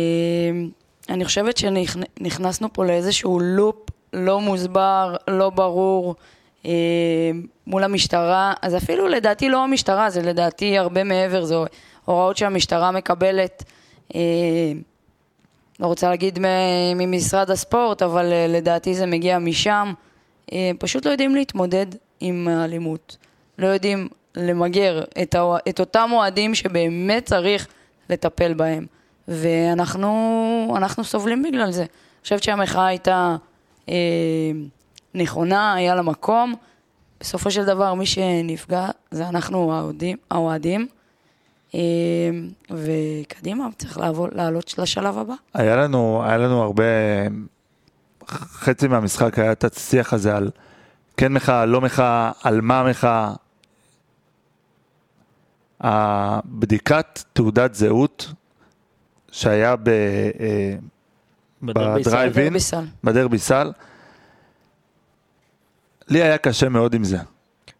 אני חושבת שנכנסנו פה לאיזשהו לופ לא מוסבר, לא ברור, אה, מול המשטרה. אז אפילו לדעתי לא המשטרה, זה לדעתי הרבה מעבר, זה הוראות שהמשטרה מקבלת. אה, לא רוצה להגיד ממשרד הספורט, אבל אה, לדעתי זה מגיע משם. אה, פשוט לא יודעים להתמודד עם האלימות. לא יודעים למגר את, את אותם אוהדים שבאמת צריך לטפל בהם. ואנחנו אנחנו סובלים בגלל זה. אני חושבת שהמחאה הייתה אה, נכונה, היה לה מקום. בסופו של דבר, מי שנפגע זה אנחנו. האוהדים. אה, וקדימה, צריך לעבור, לעלות לשלב הבא. היה לנו, היה לנו הרבה, חצי מהמשחק היה את השיח הזה על כן מחאה, לא מחאה, על מה מחאה. הבדיקת תעודת זהות שהיה ב, אה, בדרבי סל. לי היה קשה מאוד עם זה.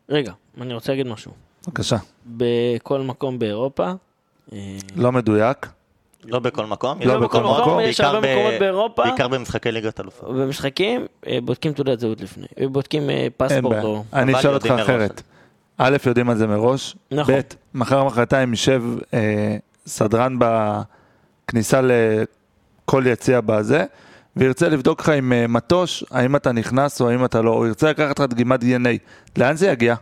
רגע, אני רוצה להגיד משהו. בבקשה. בכל מקום באירופה, אה, לא מדויק. לא בכל מקום. לא יש בכל מקום, יש הרבה מקומות באירופה. בעיקר במשחקי ליגת אלופות. במשחקים אה, בודקים תעודת זהות לפני, אה, אין פספורט בעיה. או... אני אשאל אותך. אחרת. א', יודעים על זה מראש. נכון. ב', מחר מחרתיים יישב אה, סדרן בכניסה לכל יציע בזה, וירצה לבדוק לך עם אה, מטוש, האם אתה נכנס או האם אתה לא, או ירצה לקחת לך דגימת DNA. לאן זה יגיע?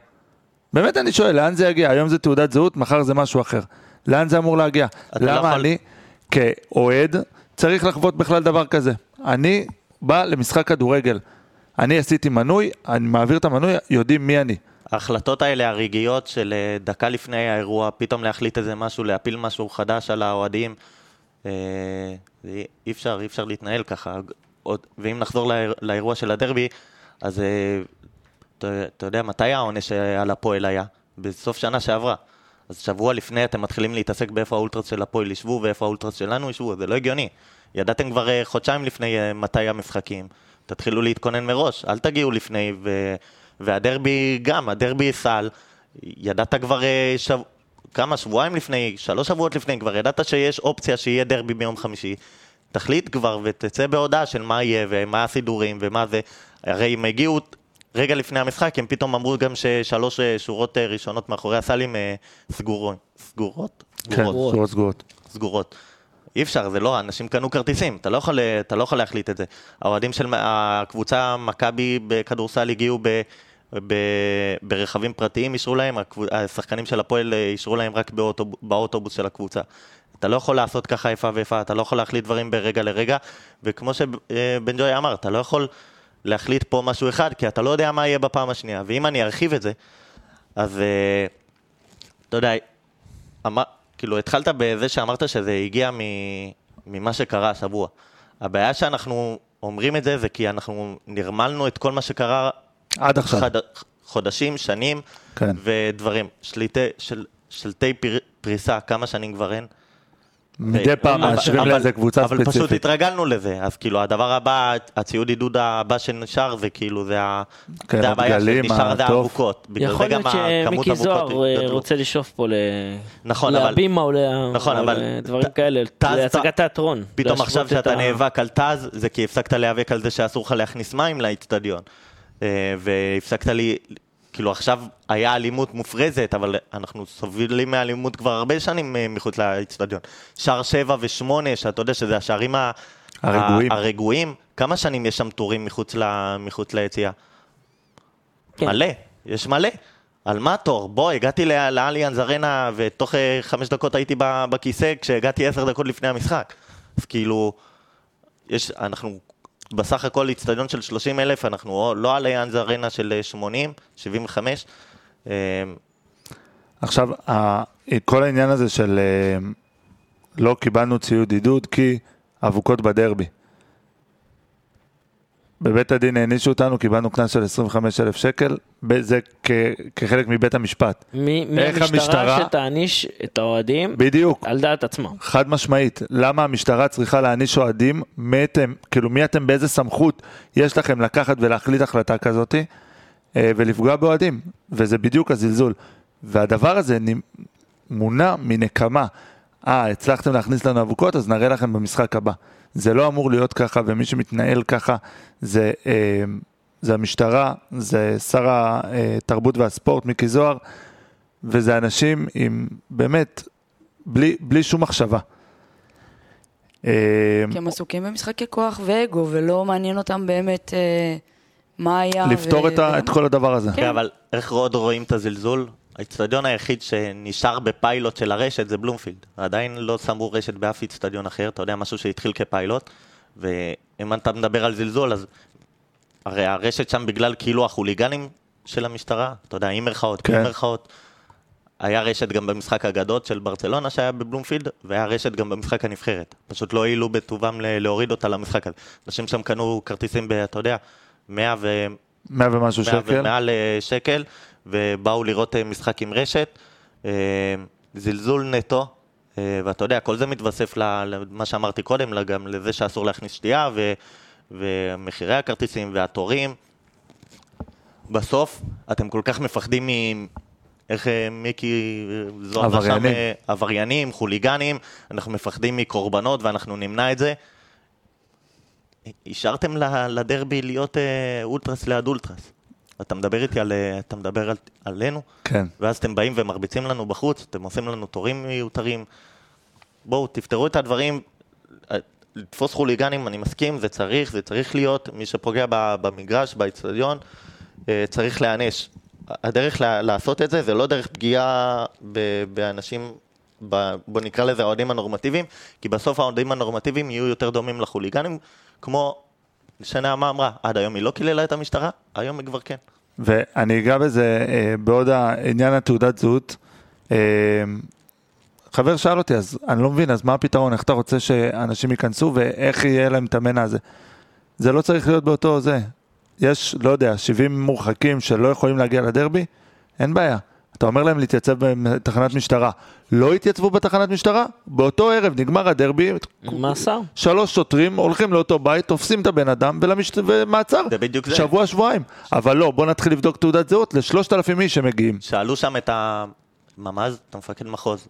באמת אני שואל, לאן זה יגיע? היום זה תעודת זהות, מחר זה משהו אחר. לאן זה אמור להגיע? לא למה יכול- אני, כאוהד, צריך לחוות בכלל דבר כזה? אני בא למשחק כדורגל. אני עשיתי מנוי, אני מעביר את המנוי, יודעים מי אני. ההחלטות האלה הרגעיות של אה, דקה לפני האירוע, פתאום להחליט איזה משהו, להפיל משהו חדש על האוהדים, אה, אי אפשר, אי אפשר להתנהל ככה. עוד- ואם נחזור לאיר- לאירוע של הדרבי, אז אה, אתה יודע מתי העונש אה, על הפועל היה? בסוף שנה שעברה. אז שבוע לפני אתם מתחילים להתעסק באיפה האולטרס של הפועל ישבו ואיפה האולטרס שלנו ישבו, זה לא הגיוני. ידעתם כבר חודשיים לפני מתי המשחקים. תתחילו להתכונן מראש, אל תגיעו לפני, ו... והדרבי גם, הדרבי סל, ידעת כבר אה, שב... כמה, שבועיים לפני, שלוש שבועות לפני, כבר ידעת שיש אופציה שיהיה דרבי ביום חמישי. תחליט כבר ותצא בהודעה של מה יהיה ומה הסידורים ומה זה. הרי הם הגיעו רגע לפני המשחק, הם פתאום אמרו גם ששלוש אה, שורות אה, ראשונות מאחורי הסלים אה, סגורות. סגורות? כן. סגורות סגורות. סגורות. אי אפשר, זה לא, אנשים קנו כרטיסים, אתה לא יכול, אתה לא יכול להחליט את זה. האוהדים של הקבוצה מכבי בכדורסל הגיעו ב, ב, ברכבים פרטיים, אישרו להם, השחקנים של הפועל אה, אישרו להם רק באוטוב, באוטובוס של הקבוצה. אתה לא יכול לעשות ככה איפה ואיפה, אתה לא יכול להחליט דברים ברגע לרגע, וכמו שבן ג'וי אמר, אתה לא יכול להחליט פה משהו אחד, כי אתה לא יודע מה יהיה בפעם השנייה. ואם אני ארחיב את זה, אז אה, אתה יודע, אמר, כאילו התחלת בזה שאמרת שזה הגיע מ, ממה שקרה השבוע. הבעיה שאנחנו אומרים את זה, זה כי אנחנו נרמלנו את כל מה שקרה עד עכשיו. חד, חודשים, שנים כן. ודברים. שליטי, של, שלטי פר, פריסה, כמה שנים כבר אין. מדי פעם אבל- מאשרים אבל- לאיזה קבוצה אבל פשוט ספציפית. התרגלנו לזה, אז כאילו הדבר הבא, הציוד עידוד הבא שנשאר זה כאילו, זה, כן, זה הבעיה שנשאר זה. האבוקות. יכול להיות שמיקי זוהר אה. רוצה לשאוף פה ל... נכון, אבל- להבימה או נכון, או אבל לדברים כאלה, להצגת תיאטרון. פתאום עכשיו את שאתה ה- נאבק על תז, זה כי הפסקת להיאבק על זה שאסור לך להכניס מים לאיצטדיון. אה, והפסקת לי, כאילו עכשיו היה אלימות מופרזת, אבל אנחנו סובלים מאלימות כבר הרבה שנים אה, מחוץ לאיצטדיון. שער 7 ו-8, שאתה יודע שזה השערים ה- הרגועים. ה- הרגועים, כמה שנים יש שם תורים מחוץ ל- מחוץ ליציאה? כן. מלא, יש מלא. על מה תור? בוא, הגעתי ל- לאליאנס ארנה ותוך אה, חמש דקות הייתי ב- בכיסא כשהגעתי עשר דקות לפני המשחק. אז כאילו, יש, אנחנו בסך הכל איצטדיון של 30 אלף, אנחנו או- לא על אליאנס ארנה של אה, 80, 75. אה, עכשיו, כל העניין הזה של אה, לא קיבלנו ציוד עידוד כי אבוקות בדרבי. בבית הדין הענישו אותנו, קיבלנו קנס של 25 אלף שקל, זה כ- כחלק מבית המשפט. מי מי איך המשטרה המשטרה- שתעניש את האוהדים בדיוק, על דעת עצמם. חד משמעית. למה המשטרה צריכה להעניש אוהדים? מי אתם, כאילו מי אתם, באיזה סמכות יש לכם לקחת ולהחליט החלטה כזאתי אה, ולפגוע באוהדים? וזה בדיוק הזלזול. והדבר הזה מונע מנקמה. אה, הצלחתם להכניס לנו אבוקות, אז נראה לכם במשחק הבא. זה לא אמור להיות ככה, ומי שמתנהל ככה זה, אה, זה המשטרה, זה שר התרבות והספורט, מיקי זוהר, וזה אנשים עם באמת, בלי, בלי שום מחשבה. אה, כי הם עסוקים במשחקי כוח ואגו, ולא מעניין אותם באמת אה, מה היה. לפתור ו- את ה- את כל הדבר הזה. כן. כן, אבל איך עוד רואים את הזלזול? האיצטדיון היחיד שנשאר בפיילוט של הרשת זה בלומפילד. עדיין לא שמו רשת באף איצטדיון אחר, אתה יודע, משהו שהתחיל כפיילוט. ואם אתה מדבר על זלזול, אז הרי הרשת שם בגלל כאילו החוליגנים של המשטרה, אתה יודע, עם מירכאות, כן. בלי מירכאות. היה רשת גם במשחק הגדות של ברצלונה שהיה בבלומפילד, והיה רשת גם במשחק הנבחרת. פשוט לא הועילו בטובם להוריד אותה למשחק הזה. אנשים שם קנו כרטיסים ב, אתה יודע, 100 ו... מאה ומשהו 100 שקל. ומעל אה, שקל, ובאו לראות אה, משחק עם רשת. אה, זלזול נטו, אה, ואתה יודע, כל זה מתווסף למה שאמרתי קודם, גם לזה שאסור להכניס שתייה, ו- ומחירי הכרטיסים והתורים. בסוף, אתם כל כך מפחדים מ... איך מיקי זוהר נשם, עבריינים. חוליגנים, אנחנו מפחדים מקורבנות ואנחנו נמנע את זה. השארתם לדרבי להיות אולטרס ליד אולטרס. אתה מדבר איתי על... אה, אתה מדבר על, עלינו, כן. ואז אתם באים ומרביצים לנו בחוץ, אתם עושים לנו תורים מיותרים. בואו, תפתרו את הדברים. אה, לתפוס חוליגנים, אני מסכים, זה צריך, זה צריך להיות. מי שפוגע במגרש, באצטדיון, אה, צריך להיענש. הדרך לעשות את זה, זה לא דרך פגיעה ב- באנשים, ב- בוא נקרא לזה האוהדים הנורמטיביים, כי בסוף האוהדים הנורמטיביים יהיו יותר דומים לחוליגנים, כמו שנעמה אמרה, עד היום היא לא קיללה את המשטרה, היום היא כבר כן. ואני אגע בזה אה, בעוד העניין התעודת זהות. אה, חבר שאל אותי, אז אני לא מבין, אז מה הפתרון? איך אתה רוצה שאנשים ייכנסו ואיך יהיה להם את המנע הזה? זה לא צריך להיות באותו זה. יש, לא יודע, 70 מורחקים שלא יכולים להגיע לדרבי, אין בעיה. אתה אומר להם להתייצב בתחנת משטרה. לא התייצבו בתחנת משטרה, באותו ערב נגמר הדרבי, מאסר. שלוש שוטרים הולכים לאותו בית, תופסים את הבן אדם ולמשת... ומעצר. זה בדיוק זה. שבוע, שבועיים. אבל לא, בוא נתחיל לבדוק תעודת זהות לשלושת אלפים איש שמגיעים. שאלו שם את הממ"ז, את המפקד מחוז,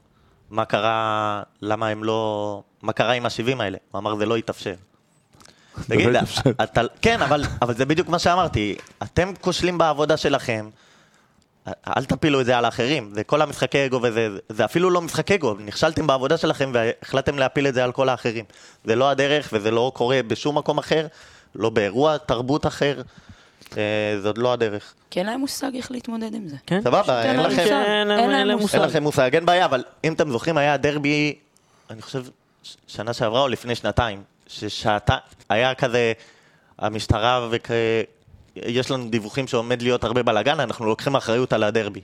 מה קרה, למה הם לא, מה קרה עם ה-70 האלה? הוא אמר, זה לא יתאפשר. תגיד, לא יתאפשר. אתה, כן, אבל, אבל זה בדיוק מה שאמרתי, אתם כושלים בעבודה שלכם, אל תפילו את זה על האחרים, זה כל המשחקי אגו וזה, זה אפילו לא משחק אגו, נכשלתם בעבודה שלכם והחלטתם להפיל את זה על כל האחרים. זה לא הדרך וזה לא קורה בשום מקום אחר, לא באירוע תרבות אחר, אה, זאת לא הדרך. כי אין להם מושג איך להתמודד עם זה. כן. סבבה, אין אין לכם... אין אין להם להם אין להם מושג. אין לכם מושג, אין בעיה, אבל אם אתם זוכרים, היה דרבי, אני חושב, שנה שעברה או לפני שנתיים, ששעתה, היה כזה, המשטרה וכ... יש לנו דיווחים שעומד להיות הרבה בלאגן, אנחנו לוקחים אחריות על הדרבי.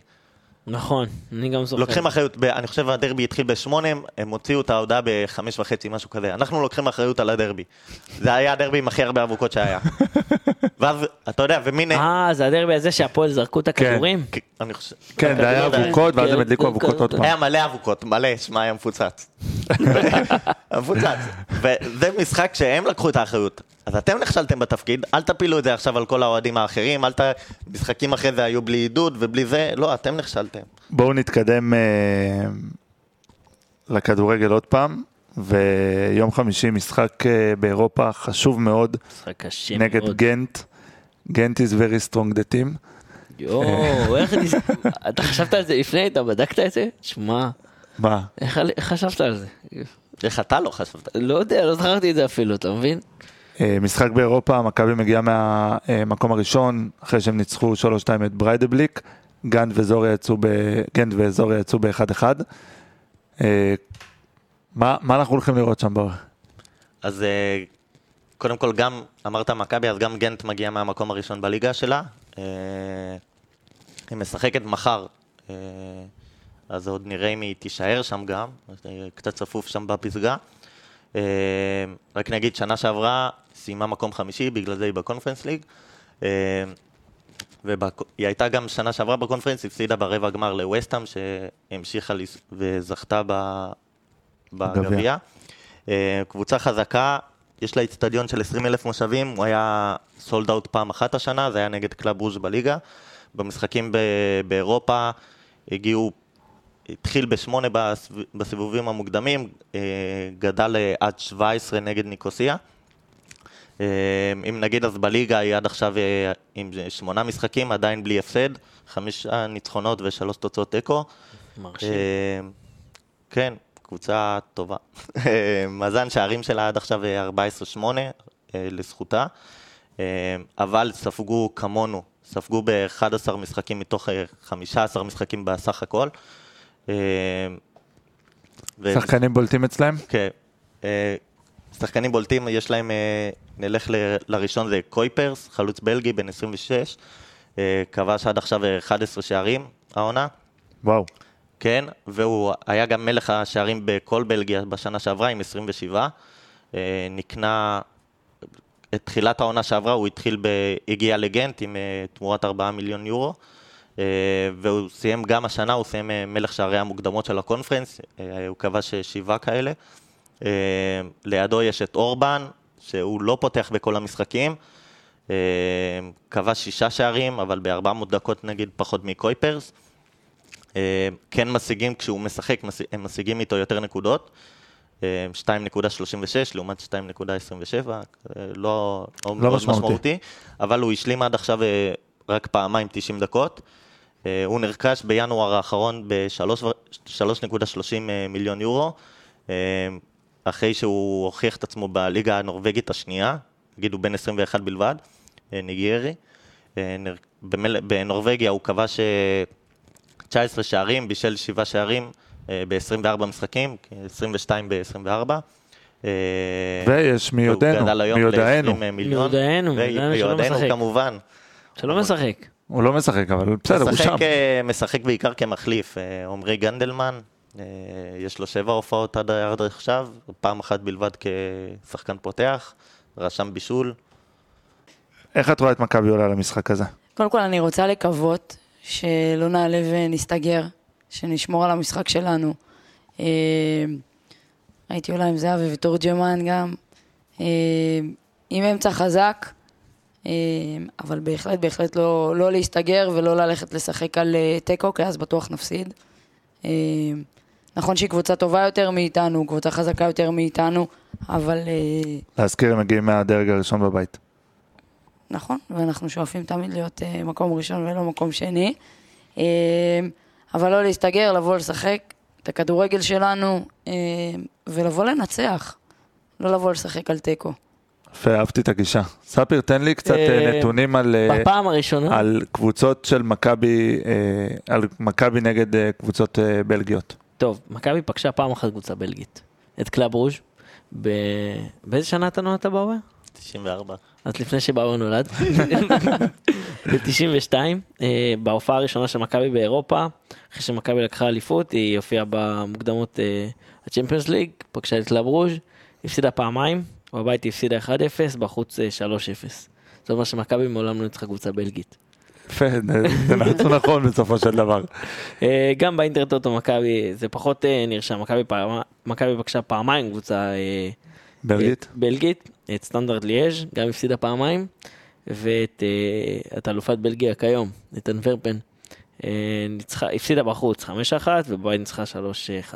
נכון, אני גם זוכר. לוקחים אחריות, ב, אני חושב הדרבי התחיל בשמונה, הם הוציאו את ההודעה בחמש וחצי, משהו כזה. אנחנו לוקחים אחריות על הדרבי. זה היה הדרבי עם הכי הרבה אבוקות שהיה. ואז, אתה יודע, ומי... נ- אה, זה הדרבי הזה שהפועל זרקו את הכדורים? אני חושב... כן, זה היה. אבוקות, ואז הם כן, הדליקו כן, אבוקות כן. עוד פעם. היה מלא אבוקות, מלא, שמע, היה מפוצץ. מפוצץ. וזה משחק שהם לקחו את האחריות. אז אתם נכשלתם בתפקיד, אל תפילו את זה עכשיו על כל האוהדים האחרים, אל ת... משחקים אחרי זה היו בלי עידוד ובלי זה, לא, אתם נכשלתם. בואו נתקדם אה, לכדורגל עוד פעם, ויום חמישי משחק אה, באירופה חשוב מאוד משחק קשה נגד מאוד. גנט. גנט is very strong the team. יואו, איך נז... אתה חשבת על זה לפני? אתה בדקת את זה? שמע, מה? איך איך חשבת על זה? איך אתה לא חשבת? לא יודע, לא זכרתי את זה אפילו, אתה מבין? אה, משחק באירופה, מכבי מגיעה מהמקום הראשון, אחרי שהם ניצחו 3-2 את בריידבליק, גנט וזוריה יצאו ב... גנט וזוריה יצאו ב-1-1. אה, מה מה אנחנו הולכים לראות שם באור? אז אה, קודם כל גם, אמרת מכבי, אז גם גנט מגיעה מהמקום הראשון בליגה שלה. היא משחקת מחר, אז עוד נראה אם היא תישאר שם גם, קצת צפוף שם בפסגה. רק נגיד, שנה שעברה סיימה מקום חמישי, בגלל זה היא בקונפרנס ליג. אה, והיא הייתה גם שנה שעברה בקונפרנס, הפסידה ברבע גמר לווסטהאם, שהמשיכה וזכתה בגביע. אה, קבוצה חזקה, יש לה איצטדיון של 20 אלף מושבים, הוא היה sold out פעם אחת השנה, זה היה נגד קלאב רוז' בליגה. במשחקים באירופה הגיעו, התחיל בשמונה בסיבובים המוקדמים, אה, גדל עד 17 נגד ניקוסיה. אה, אם נגיד אז בליגה היא עד עכשיו אה, עם שמונה משחקים, עדיין בלי הפסד, חמישה ניצחונות ושלוש תוצאות תיקו. מרשים. אה, כן, קבוצה טובה. מאזן שערים שלה עד עכשיו אה, 14-8 אה, לזכותה, אה, אבל ספגו כמונו, ספגו ב-11 משחקים מתוך אה, 15 משחקים בסך הכל. אה, ו- שחקנים בולטים אצלהם? כן. אה, שחקנים בולטים, יש להם, אה, נלך ל- לראשון, זה קויפרס, חלוץ בלגי, בן 26, אה, כבש עד עכשיו אה, 11 שערים, העונה. וואו. כן, והוא היה גם מלך השערים בכל בלגיה בשנה שעברה עם 27. אה, נקנה, את תחילת העונה שעברה הוא התחיל, ב, הגיע לגנט עם אה, תמורת 4 מיליון יורו. אה, והוא סיים גם השנה, הוא סיים אה, מלך שערי המוקדמות של הקונפרנס, אה, הוא כבש אה, שבעה כאלה. אה, לידו יש את אורבן, שהוא לא פותח בכל המשחקים. אה, כבש שישה שערים, אבל ב-400 דקות נגיד פחות מקויפרס. אה, כן משיגים, כשהוא משחק, מש- הם משיגים איתו יותר נקודות. אה, 2.36 לעומת 2.27, אה, לא, לא מאוד משמעותי. משמעותי, אבל הוא השלים עד עכשיו רק פעמיים 90 דקות. הוא נרכש בינואר האחרון ב-3.30 מיליון יורו, אחרי שהוא הוכיח את עצמו בליגה הנורבגית השנייה, נגיד הוא בן 21 בלבד, אה, ניגרי. אה, בנורבגיה הוא כבש אה, 19 שערים, בישל 7 שערים ב-24 משחקים, 22 ב-24. ויש מיודענו, הוא גדל היום מיודענו. ל-20 מיליון. מיודענו, מיודענו שלא מיודענו משחק. כמובן. שלא משחק. הוא לא משחק, אבל בסדר, הוא שם. משחק, אה, משחק בעיקר כמחליף. אה, עמרי גנדלמן, אה, יש לו שבע הופעות עד עכשיו, פעם אחת בלבד כשחקן פותח, רשם בישול. איך את רואה את מכבי עולה למשחק הזה? קודם כל, אני רוצה לקוות שלא נעלה ונסתגר, שנשמור על המשחק שלנו. אה, הייתי עולה עם זהבי ותורג'מן גם. אה, עם אמצע חזק, אה, אבל בהחלט, בהחלט לא, לא להסתגר ולא ללכת לשחק על אה, תיקו, כי אז בטוח נפסיד. נכון שהיא קבוצה טובה יותר מאיתנו, קבוצה חזקה יותר מאיתנו, אבל אה, להזכיר, הם מגיעים מהדרג הראשון בבית. נכון, ואנחנו שואפים תמיד להיות uh, מקום ראשון ולא מקום שני. Uh, אבל לא להסתגר, לבוא לשחק את הכדורגל שלנו uh, ולבוא לנצח. לא לבוא לשחק על תיקו. יפה, אהבתי את הגישה. ספיר, תן לי קצת נתונים על, בפעם הראשונה, על קבוצות של מכבי, על מכבי נגד קבוצות בלגיות. טוב, מכבי פגשה פעם אחת קבוצה בלגית. את קלאב רוז'. ב... באיזה שנה אתה נולדת באובר? 94. אז לפני שבאובר נולד. ב-92, אה, בהופעה הראשונה של מכבי באירופה, אחרי שמכבי לקחה אליפות, היא הופיעה במוקדמות הצ'מפיונס ליג, פגשה את קלאב רוז', הפסידה פעמיים, בבית היא הפסידה 1-0, בחוץ אה, 3-0. זאת אומרת שמכבי מעולם לא ניצחה קבוצה בלגית. יפה, זה- נתון נכון בסופו של דבר. אה, גם באינטרטוטו מכבי זה פחות אה, נרשם, מכבי פגשה פעמיים קבוצה אה, בלגית? בלגית, את סטנדרט ליאז' גם הפסידה פעמיים, ואת את אלופת בלגיה כיום, את אנוורפן. אה, ניצחה, הפסידה בחוץ 5-1 ובבית ניצחה 3-1.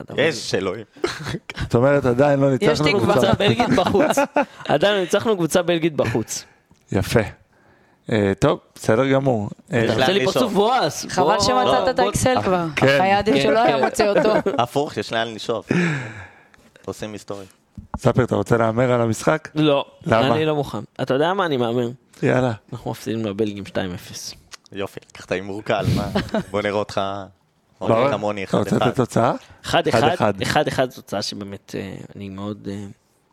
אבל- יש אלוהים. זאת אומרת, עדיין לא ניצחנו. קבוצה בלגית בחוץ. עדיין לא ניצחנו קבוצה בלגית בחוץ. יפה. אה, טוב, בסדר גמור. אתה עושה לי. פרצוף בועז. חבל שמצאת את האקסל כבר. כן. היה עדיף כן, שלא היה כן. מוצא אותו. הפוך, יש לאן לשאוף. עושים היסטוריה. ספיר, אתה רוצה להמר על המשחק? לא, למה? אני לא מוכן. אתה יודע מה? אני מהמר. יאללה. אנחנו מפסידים לבלגים 2-0. יופי, לקחת הימור קל, מה? בוא נראה אותך אתה רוצה אחד-אחד. לתת תוצאה? 1-1, 1-1. 1-1 תוצאה שבאמת אה, אני מאוד אה,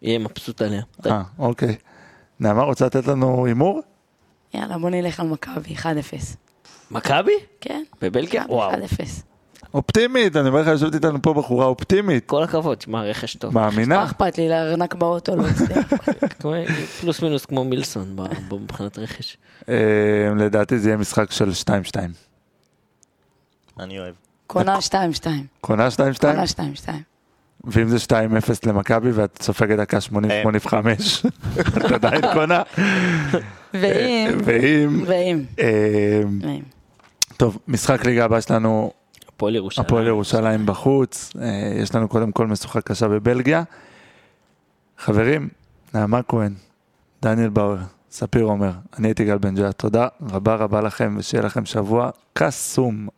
אהיה מבסוט עליה. אה, אוקיי. נעמה, רוצה לתת לנו הימור? יאללה, בוא נלך על מכבי, 1-0. מכבי? כן? בבלגיה? וואו. 1-0. אופטימית, אני אומר לך, יושבת איתנו פה בחורה אופטימית. כל הכבוד, שמע, רכש טוב. מה מאמינה? אכפת לי, לארנק באוטו לא פלוס מינוס כמו מילסון מבחינת רכש. אה, לדעתי זה יהיה משחק של 2-2. אני אוהב. קונה 2-2. קונה 2-2? קונה 2-2. ואם זה 2-0 למכבי ואת סופגת דקה 80-85, את עדיין קונה. ואם... ואם... ואם. אה, ואם. טוב, משחק ליגה הבא שלנו, הפועל ירושלים. הפועל ירושלים בחוץ. אה, יש לנו קודם כל משוכה קשה בבלגיה. חברים, נעמה כהן, דניאל באואר, ספיר עומר, אני הייתי גל בן ג'ה, תודה רבה רבה לכם ושיהיה לכם שבוע קסום.